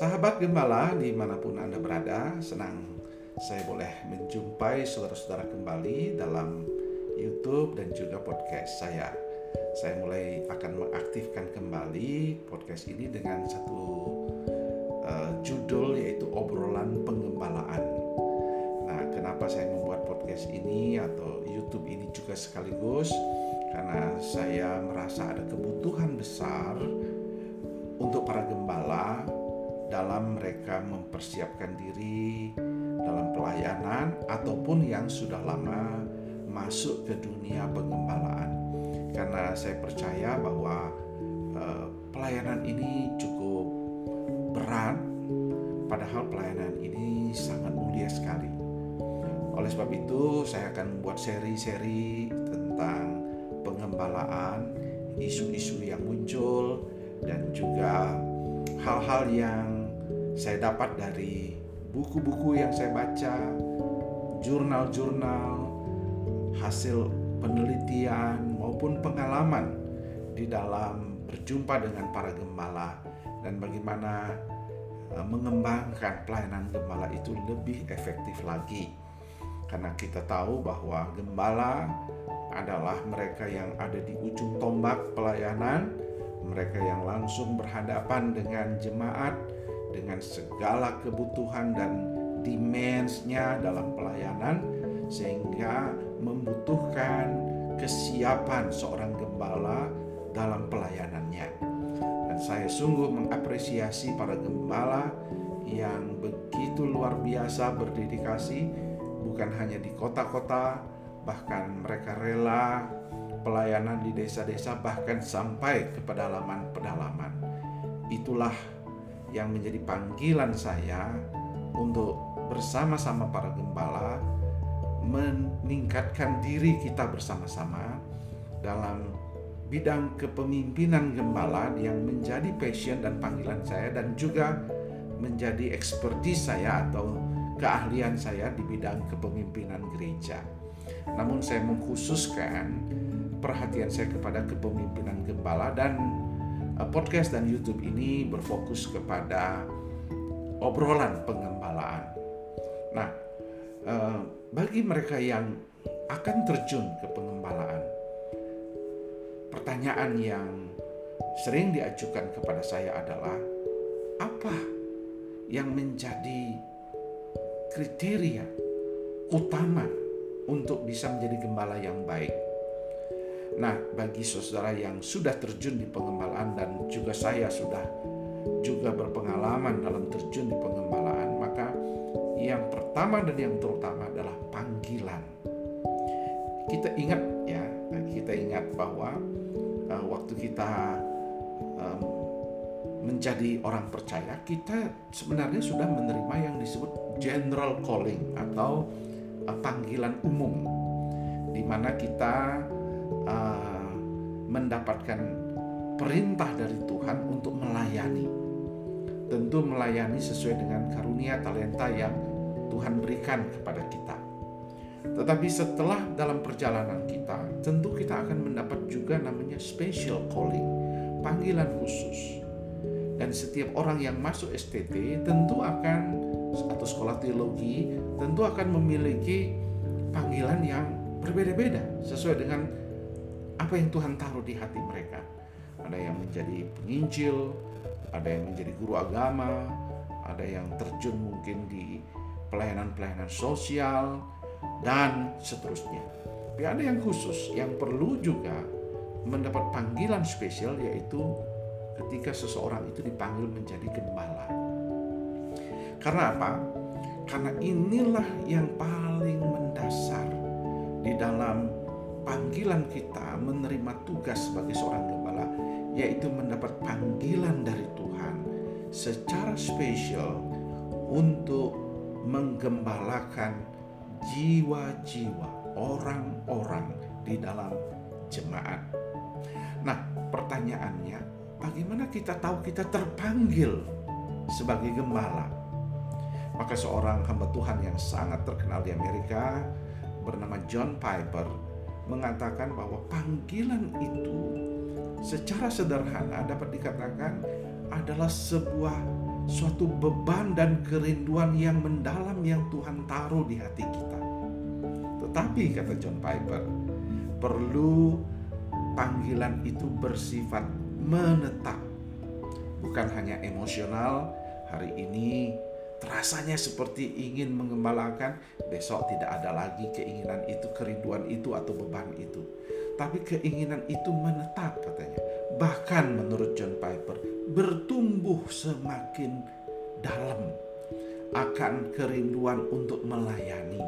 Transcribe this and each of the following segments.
Sahabat gembala di mana pun Anda berada, senang saya boleh menjumpai saudara-saudara kembali dalam YouTube dan juga podcast saya. Saya mulai akan mengaktifkan kembali podcast ini dengan satu uh, judul yaitu obrolan pengembalaan. Nah, kenapa saya membuat podcast ini atau YouTube ini juga sekaligus? Karena saya merasa ada kebutuhan besar untuk para gembala dalam mereka mempersiapkan diri dalam pelayanan ataupun yang sudah lama masuk ke dunia pengembalaan. Karena saya percaya bahwa uh, pelayanan ini cukup berat padahal pelayanan ini sangat mulia sekali. Oleh sebab itu, saya akan membuat seri-seri tentang pengembalaan, isu-isu yang muncul dan juga hal-hal yang saya dapat dari buku-buku yang saya baca, jurnal-jurnal, hasil penelitian maupun pengalaman di dalam berjumpa dengan para gembala dan bagaimana e, mengembangkan pelayanan gembala itu lebih efektif lagi. Karena kita tahu bahwa gembala adalah mereka yang ada di ujung tombak pelayanan, mereka yang langsung berhadapan dengan jemaat dengan segala kebutuhan dan dimensinya dalam pelayanan sehingga membutuhkan kesiapan seorang gembala dalam pelayanannya. Dan saya sungguh mengapresiasi para gembala yang begitu luar biasa berdedikasi bukan hanya di kota-kota bahkan mereka rela pelayanan di desa-desa bahkan sampai ke pedalaman-pedalaman. Itulah yang menjadi panggilan saya untuk bersama-sama para gembala meningkatkan diri kita bersama-sama dalam bidang kepemimpinan gembala yang menjadi passion dan panggilan saya dan juga menjadi ekspertis saya atau keahlian saya di bidang kepemimpinan gereja. Namun saya mengkhususkan perhatian saya kepada kepemimpinan gembala dan podcast dan YouTube ini berfokus kepada obrolan pengembalaan. Nah, eh, bagi mereka yang akan terjun ke pengembalaan, pertanyaan yang sering diajukan kepada saya adalah apa yang menjadi kriteria utama untuk bisa menjadi gembala yang baik? Nah, bagi saudara yang sudah terjun di pengembalaan dan juga saya sudah juga berpengalaman dalam terjun di pengembalaan, maka yang pertama dan yang terutama adalah panggilan. Kita ingat ya, kita ingat bahwa uh, waktu kita um, menjadi orang percaya, kita sebenarnya sudah menerima yang disebut general calling atau uh, panggilan umum, di mana kita uh, mendapatkan perintah dari Tuhan untuk melayani. Tentu melayani sesuai dengan karunia talenta yang Tuhan berikan kepada kita. Tetapi setelah dalam perjalanan kita, tentu kita akan mendapat juga namanya special calling, panggilan khusus. Dan setiap orang yang masuk STT tentu akan atau sekolah teologi tentu akan memiliki panggilan yang berbeda-beda sesuai dengan apa yang Tuhan taruh di hati mereka. Ada yang menjadi penginjil, ada yang menjadi guru agama, ada yang terjun mungkin di pelayanan-pelayanan sosial, dan seterusnya. Tapi ada yang khusus yang perlu juga mendapat panggilan spesial yaitu ketika seseorang itu dipanggil menjadi gembala. Karena apa? Karena inilah yang paling mendasar di dalam panggilan kita menerima tugas sebagai seorang gembala, yaitu mendapat panggilan dari Tuhan secara spesial untuk menggembalakan jiwa-jiwa orang-orang di dalam jemaat. Nah, pertanyaannya, bagaimana kita tahu kita terpanggil sebagai gembala? Maka seorang hamba Tuhan yang sangat terkenal di Amerika bernama John Piper mengatakan bahwa panggilan itu secara sederhana dapat dikatakan adalah sebuah suatu beban dan kerinduan yang mendalam yang Tuhan taruh di hati kita. Tetapi kata John Piper, perlu panggilan itu bersifat menetap. Bukan hanya emosional, hari ini terasanya seperti ingin mengembalakan, besok tidak ada lagi keinginan itu, kerinduan itu atau beban itu. Tapi keinginan itu menetap katanya. Bahkan menurut John Piper, bertumbuh semakin dalam akan kerinduan untuk melayani.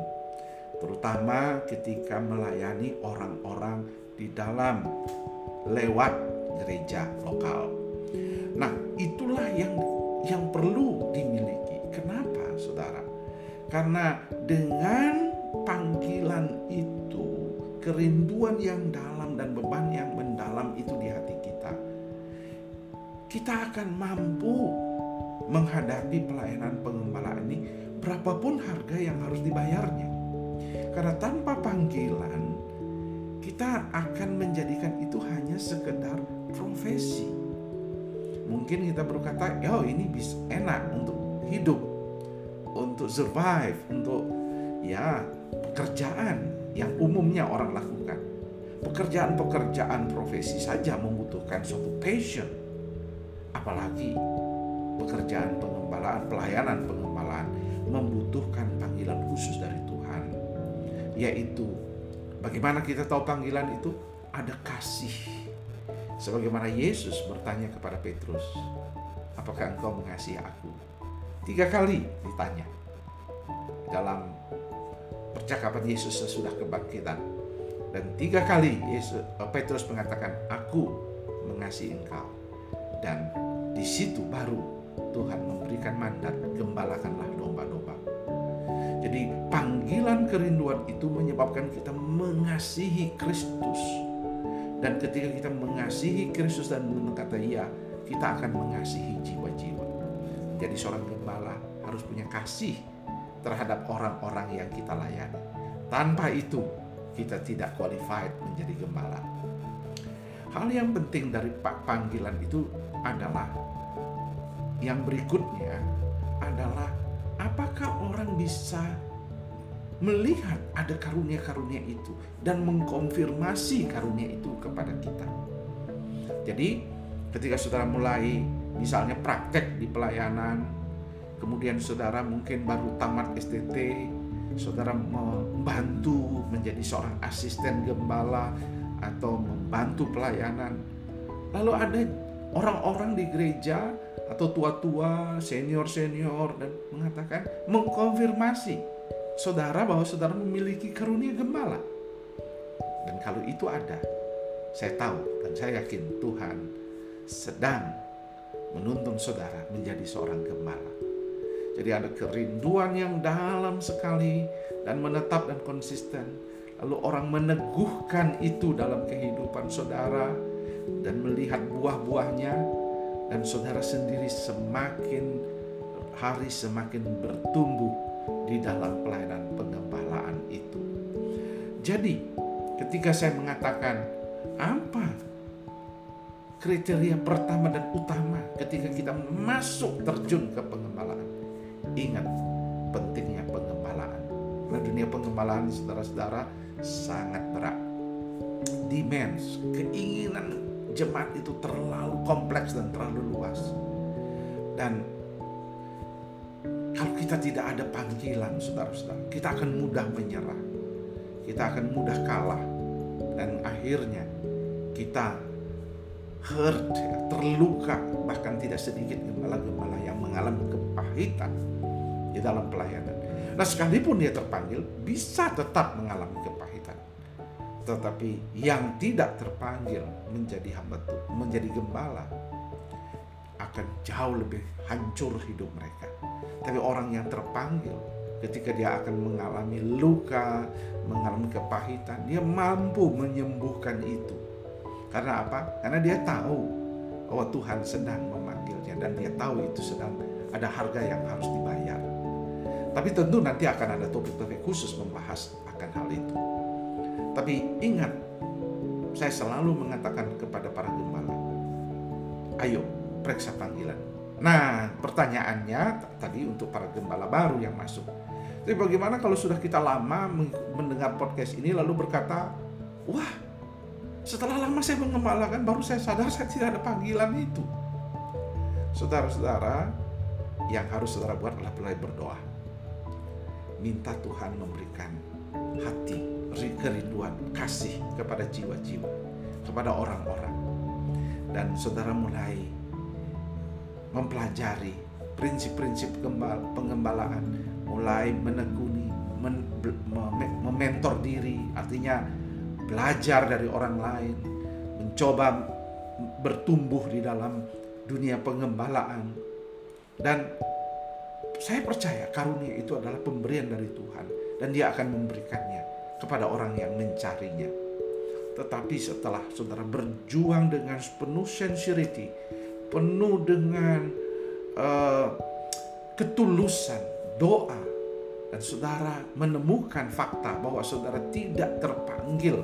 Terutama ketika melayani orang-orang di dalam lewat gereja lokal. Nah, itulah yang yang perlu dimiliki. Kenapa, Saudara? Karena dengan panggilan itu, kerinduan yang dalam dan beban yang mendalam itu di hati kita, kita akan mampu menghadapi pelayanan pengembalaan ini berapapun harga yang harus dibayarnya. Karena tanpa panggilan kita akan menjadikan itu hanya sekedar profesi. Mungkin kita berkata, "Oh, ini bisa enak untuk hidup, untuk survive, untuk ya pekerjaan yang umumnya orang lakukan." Pekerjaan-pekerjaan profesi saja membutuhkan suatu passion. Apalagi pekerjaan pengembalaan, pelayanan pengembalaan membutuhkan panggilan khusus dari Tuhan, yaitu Bagaimana kita tahu panggilan itu? Ada kasih. Sebagaimana Yesus bertanya kepada Petrus, apakah engkau mengasihi aku? Tiga kali ditanya dalam percakapan Yesus sesudah kebangkitan. Dan tiga kali Yesus, eh, Petrus mengatakan, aku mengasihi engkau. Dan di situ baru Tuhan memberikan mandat, gembalakanlah domba-domba jadi panggilan kerinduan itu menyebabkan kita mengasihi Kristus. Dan ketika kita mengasihi Kristus dan berkata iya, kita akan mengasihi jiwa-jiwa. Jadi seorang gembala harus punya kasih terhadap orang-orang yang kita layani. Tanpa itu, kita tidak qualified menjadi gembala. Hal yang penting dari panggilan itu adalah yang berikutnya adalah apakah orang bisa melihat ada karunia-karunia itu dan mengkonfirmasi karunia itu kepada kita. Jadi, ketika saudara mulai misalnya praktek di pelayanan, kemudian saudara mungkin baru tamat STT, saudara membantu menjadi seorang asisten gembala atau membantu pelayanan. Lalu ada orang-orang di gereja atau tua-tua, senior-senior dan mengatakan mengkonfirmasi saudara bahwa saudara memiliki karunia gembala. Dan kalau itu ada, saya tahu dan saya yakin Tuhan sedang menuntun saudara menjadi seorang gembala. Jadi ada kerinduan yang dalam sekali dan menetap dan konsisten. Lalu orang meneguhkan itu dalam kehidupan saudara dan melihat buah-buahnya dan saudara sendiri semakin hari semakin bertumbuh di dalam pelayanan pengembalaan itu. Jadi, ketika saya mengatakan apa kriteria pertama dan utama ketika kita masuk terjun ke pengembalaan, ingat pentingnya pengembalaan. Karena dunia pengembalaan saudara-saudara sangat berat. Demands, keinginan jemaat itu terlalu kompleks dan terlalu luas. Dan kalau kita tidak ada panggilan, saudara-saudara, kita akan mudah menyerah. Kita akan mudah kalah. Dan akhirnya kita hurt, terluka, bahkan tidak sedikit gembala-gembala yang mengalami kepahitan di dalam pelayanan. Nah sekalipun dia terpanggil, bisa tetap mengalami kepahitan. Tetapi yang tidak terpanggil menjadi hamba Tuhan, menjadi gembala akan jauh lebih hancur hidup mereka. Tapi orang yang terpanggil ketika dia akan mengalami luka, mengalami kepahitan, dia mampu menyembuhkan itu. Karena apa? Karena dia tahu bahwa Tuhan sedang memanggilnya dan dia tahu itu sedang ada harga yang harus dibayar. Tapi tentu nanti akan ada topik-topik khusus membahas akan hal itu. Tapi ingat, saya selalu mengatakan kepada para gembala, ayo periksa panggilan. Nah, pertanyaannya tadi untuk para gembala baru yang masuk. Tapi bagaimana kalau sudah kita lama mendengar podcast ini lalu berkata, wah setelah lama saya mengembalakan baru saya sadar saya tidak ada panggilan itu. Saudara-saudara, yang harus saudara buat adalah mulai berdoa. Minta Tuhan memberikan hati, kerinduan, kasih kepada jiwa-jiwa, kepada orang-orang. Dan saudara mulai mempelajari prinsip-prinsip pengembalaan, mulai menekuni, men, mementor diri, artinya belajar dari orang lain, mencoba bertumbuh di dalam dunia pengembalaan. Dan saya percaya karunia itu adalah pemberian dari Tuhan dan dia akan memberikannya kepada orang yang mencarinya. Tetapi setelah saudara berjuang dengan penuh sincerity, penuh dengan uh, ketulusan, doa, dan saudara menemukan fakta bahwa saudara tidak terpanggil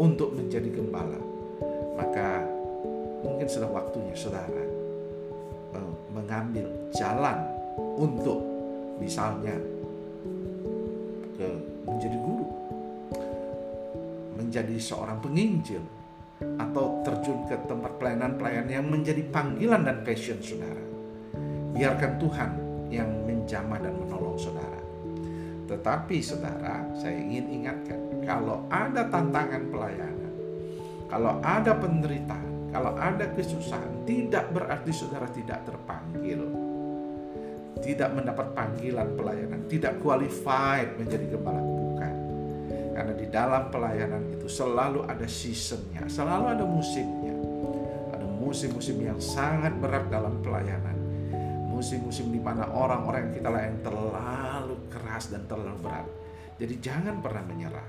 untuk menjadi gembala, maka mungkin sudah waktunya saudara uh, mengambil jalan untuk misalnya ke menjadi guru, menjadi seorang penginjil, atau terjun ke tempat pelayanan-pelayanan yang menjadi panggilan dan passion saudara. Biarkan Tuhan yang menjamah dan menolong saudara. Tetapi saudara, saya ingin ingatkan, kalau ada tantangan pelayanan, kalau ada penderitaan, kalau ada kesusahan, tidak berarti saudara tidak terpanggil. Tidak mendapat panggilan pelayanan, tidak qualified menjadi gembala karena di dalam pelayanan itu selalu ada seasonnya, selalu ada musimnya. Ada musim-musim yang sangat berat dalam pelayanan. Musim-musim di mana orang-orang yang kita layani terlalu keras dan terlalu berat. Jadi jangan pernah menyerah.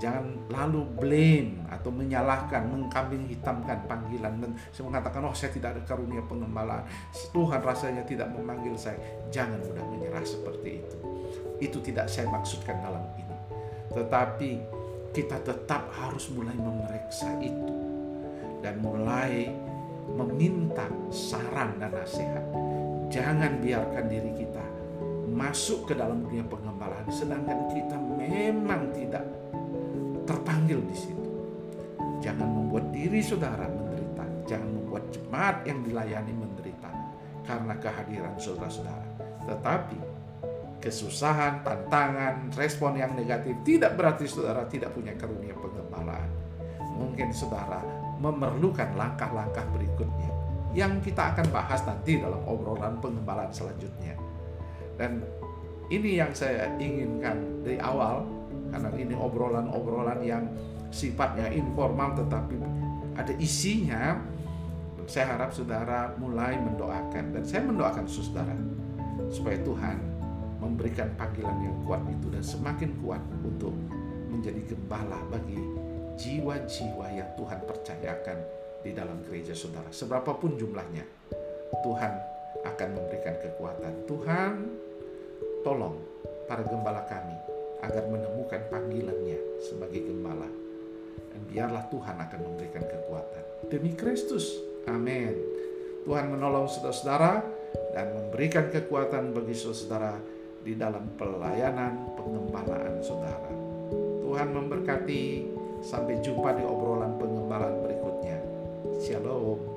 Jangan lalu blame atau menyalahkan, mengkambing hitamkan panggilan dan mengatakan oh saya tidak ada karunia pengembalaan. Tuhan rasanya tidak memanggil saya. Jangan mudah menyerah seperti itu. Itu tidak saya maksudkan dalam ini tetapi kita tetap harus mulai memeriksa itu dan mulai meminta saran dan nasihat. Jangan biarkan diri kita masuk ke dalam dunia pengembalaan sedangkan kita memang tidak terpanggil di situ. Jangan membuat diri saudara menderita, jangan membuat jemaat yang dilayani menderita karena kehadiran saudara-saudara. Tetapi kesusahan, tantangan, respon yang negatif tidak berarti saudara tidak punya karunia pengembalaan. Mungkin saudara memerlukan langkah-langkah berikutnya yang kita akan bahas nanti dalam obrolan pengembalaan selanjutnya. Dan ini yang saya inginkan dari awal karena ini obrolan-obrolan yang sifatnya informal tetapi ada isinya. Saya harap saudara mulai mendoakan dan saya mendoakan saudara supaya Tuhan memberikan panggilan yang kuat itu dan semakin kuat untuk menjadi gembala bagi jiwa-jiwa yang Tuhan percayakan di dalam gereja saudara. Seberapapun jumlahnya, Tuhan akan memberikan kekuatan. Tuhan, tolong para gembala kami agar menemukan panggilannya sebagai gembala. Dan biarlah Tuhan akan memberikan kekuatan. Demi Kristus. Amin. Tuhan menolong saudara-saudara dan memberikan kekuatan bagi saudara-saudara di dalam pelayanan pengembalaan saudara. Tuhan memberkati. Sampai jumpa di obrolan pengembalaan berikutnya. Shalom.